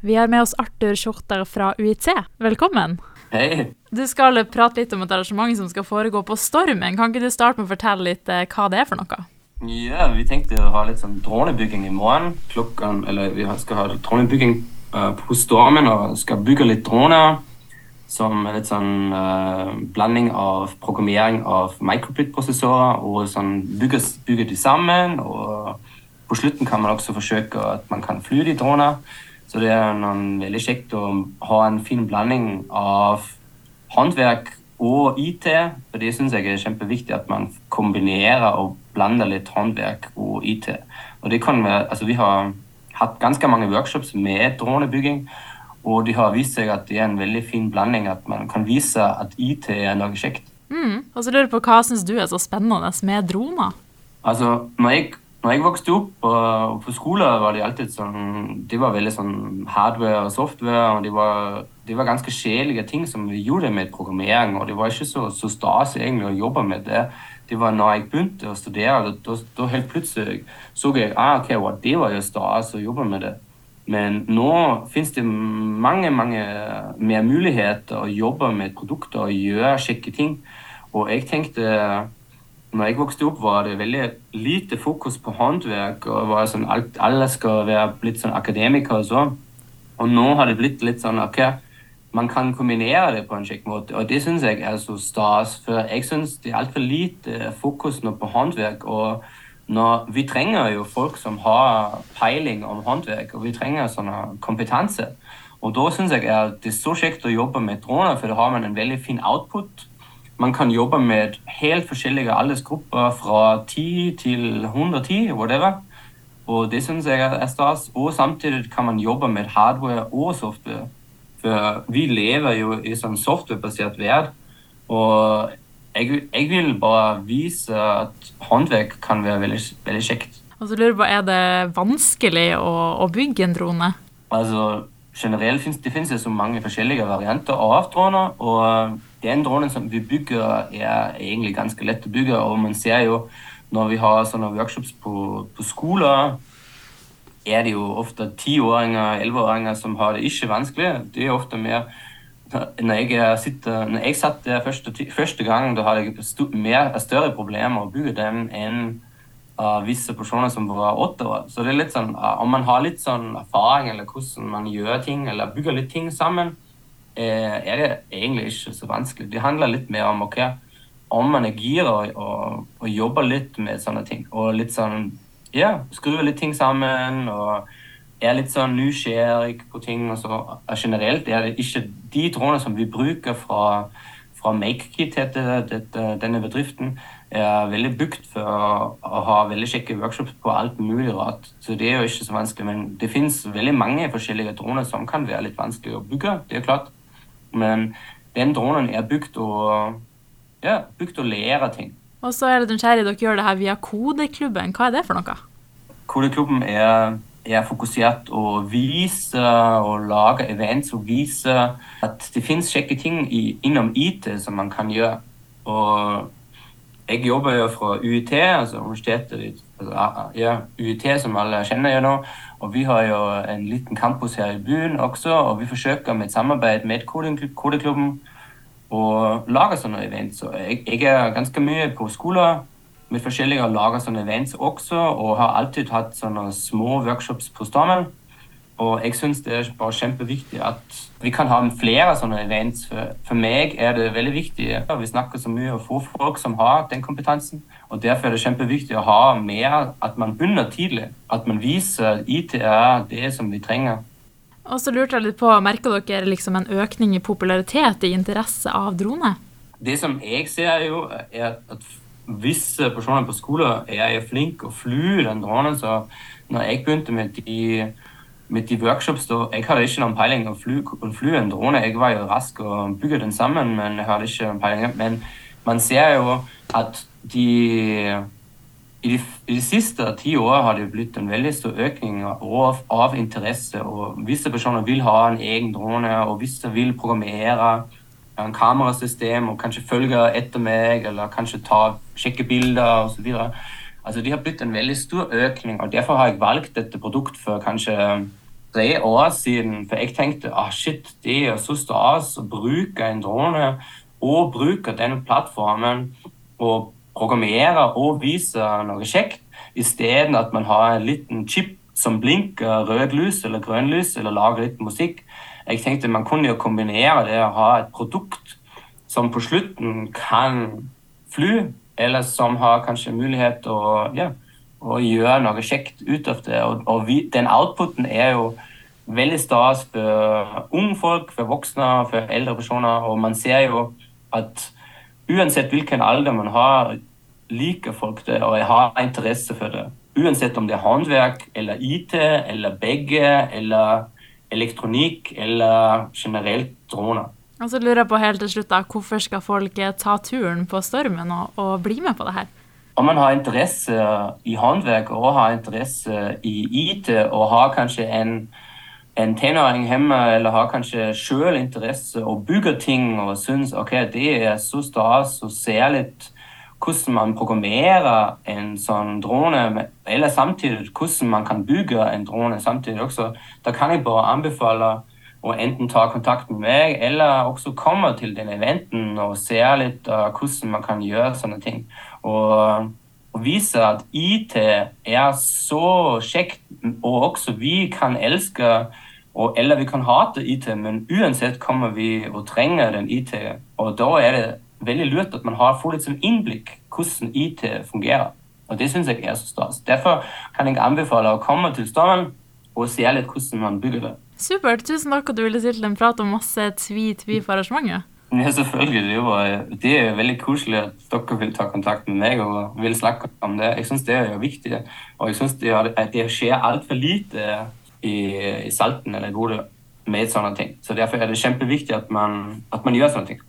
Vi har med oss Arthur Schjotter fra UiT. Velkommen. Hei. Du skal prate litt om et arrangement som skal foregå på Stormen. Kan ikke du starte med å fortelle litt eh, hva det er for noe? Ja, Vi tenkte å ha litt sånn dronebygging i morgen. klokken, eller Vi skal ha dronebygging uh, på Stormen og skal bygge litt droner. Som er litt sånn uh, blanding av programmering av microbit-prosessorer og sånn bygge, bygge de sammen. Og på slutten kan man også forsøke at man kan fly de droner. Så det er noen veldig kjekt å ha en fin blanding av håndverk og IT. For det syns jeg er kjempeviktig at man kombinerer og blander litt håndverk og IT. Og det kan være, altså Vi har hatt ganske mange workshops med dronebygging. Og de har vist seg at det er en veldig fin blanding, at man kan vise at IT er noe kjekt. Mm. Og så lurer jeg på Hva syns du er så spennende med droner? Altså, når jeg når jeg vokste opp og på skole, var de alltid sånn De var veldig sånn hardware og software, og de var, de var ganske sjelige ting som vi gjorde med programmering. Og det var ikke så, så stas egentlig å jobbe med det. Det var når jeg begynte å studere, da, helt plutselig så jeg ah, ok, wow, det var jo stas å jobbe med det. Men nå finnes det mange mange mer muligheter å jobbe med produkter og gjøre kjekke ting. Og jeg tenkte når jeg vokste opp, var det veldig lite fokus på håndverk. og var sånn, alt, Alle skal være blitt sånn akademikere og sånn. Og nå har det blitt litt sånn ok, man kan kombinere det på en kjekk måte. Og det syns jeg er så stas. For jeg syns det er altfor lite fokus nå på håndverk. og når, vi trenger jo folk som har peiling om håndverk, og vi trenger sånn kompetanse. Og da syns jeg det er så kjekt å jobbe med droner, for da har man en veldig fin output. Man kan jobbe med helt forskjellige aldersgrupper fra 10 til 110, whatever. Og det syns jeg er stas. Og samtidig kan man jobbe med hardware og software. For vi lever jo i sånn softwarebasert verden. Og jeg, jeg, vil bare vise at håndverk kan være veldig, veldig kjekt. Og så lurer jeg på, Er det vanskelig å, å bygge en drone? Altså, generelt finnes det finnes så mange forskjellige varianter av droner. og den dronen som vi bygger, er egentlig ganske lett å bygge. Og man ser jo når vi har sånne workshops på, på skoler, er det jo ofte tiåringer, elleveåringer som har det ikke vanskelig. Det er ofte mer når jeg, sitter, når jeg satt der første, første gang, da hadde jeg mer, større problemer å bygge den enn uh, visse personer som var åtte år. Så det er litt sånn, uh, om man har litt sånn erfaring eller hvordan man gjør ting, eller bygger litt ting sammen, er det egentlig ikke så vanskelig. Det handler litt mer om okay, om man er gira og, og, jobber litt med sånne ting. Og litt sånn ja, skruer litt ting sammen. og er litt sånn nysgjerrig på ting. og så Generelt er det ikke de trådene som vi bruker fra, fra MakeKit, denne bedriften er veldig bygd for å ha veldig kjekke workshops på alt mulig rart. Så det er jo ikke så vanskelig. Men det finnes veldig mange forskjellige droner som kan være litt vanskelig å bygge. det er klart. Men den dronen er bygd å, ja, bygd å lære ting. Og så er det nysgjerrig dere gjør det her via Kodeklubben. Hva er det for noe? Kodeklubben er, er fokusert å vise og lage events og vise at det finnes kjekke ting i, innom IT som man kan gjøre. Og jeg jobber jo fra UiT, altså universitetet altså, ja, UiT som alle kjenner jo nå. Og vi har jo en liten campus her i byen også, og vi forsøker med et samarbeid med Kodeklubben å lage sånne events. Så jeg, jeg, er ganske mye på skoler med forskjellige og lager sånne events også, og har alltid hatt sånne små workshops på Stormen. Og jeg syns det er bare kjempeviktig at vi kan ha flere sånne events. For, meg er det veldig viktig. Vi snakker så mye om folk som har den kompetansen. Og derfor er det kjempeviktig å ha mer at man begynner tidlig. At man viser ITR IT det som vi trenger. Og så lurte jeg litt på, Merker dere liksom en økning i popularitet i interesse av drone? Det som jeg ser, jo, er at visse personer på skolen er flinke og flyr den dronen. Så når jeg begynte med de med de workshops da, Jeg hadde ikke noen peiling om fly, fly en drone. Jeg var jo rask og bygde den sammen, men jeg hadde ikke noen peiling. Men man ser jo at de i de, i de siste ti årene har det blitt en veldig stor økning av, av, interesse. og Visse personer vil ha en egen drone, og visse vil programmere en kamerasystem og kanskje følge etter meg, eller kanskje ta sjekke bilder osv. Altså, de har blitt en veldig stor økning, og derfor har jeg valgt dette produktet for kanskje tre år siden. For jeg tenkte ah, shit, det er så stas å bruke en drone og bruke den plattformen og programmere og vise noe kjekt, isteden at man har en liten chip som blinker rødt lys eller grønt lys, eller lager litt musikk. Jeg tenkte man kunne jo kombinere det å ha et produkt som på slutten kan fly, eller som har kanskje mulighet til å, ja, å gjøre noe kjekt ut av det. Og, og vi, den outputen er jo veldig stas for unge folk, for voksne, for eldre personer. Og man ser jo at uansett hvilken alder man har, liker folk det og har interesse for det. Uansett om det er håndverk eller IT eller begge eller elektronikk eller generelt droner. Og så lurer jeg på helt til slutt da, Hvorfor skal folk ta turen på Stormen og, og bli med på det her? Om man har interesse i håndverk og har interesse i IT og har kanskje en, en tenåring hjemme eller har kanskje selv interesse og bygger ting og syns ok, det er så stas og særlig hvordan man programmerer en sånn drone, eller samtidig hvordan man kan bygge en drone samtidig også. Da kan jeg bare anbefale å enten ta kontakt med meg, eller også komme til den eventen og se litt uh, hvordan man kan gjøre sånne ting. Og, og, vise at IT er så kjekt, og også vi kan elske og, eller vi kan hate IT, men uansett kommer vi og trenger den IT. Og da er det veldig lurt at man har, får litt sånn innblikk hvordan IT fungerer. Og det syns jeg er så stas. Derfor kan jeg anbefale å komme til Stormen og se litt hvordan man bygger det. Supert. Tusen takk at du ville stille til en prat om masse tvi-tvi for arrangementet. Ja, selvfølgelig. Var, det er veldig koselig at dere vil ta kontakt med meg og vil snakke om det. Jeg syns det er jo viktig. Og jeg syns det, det, skjer altfor lite i, i Salten eller Bodø med sånne ting. Så derfor er det kjempeviktig at man, at man gjør sånne ting.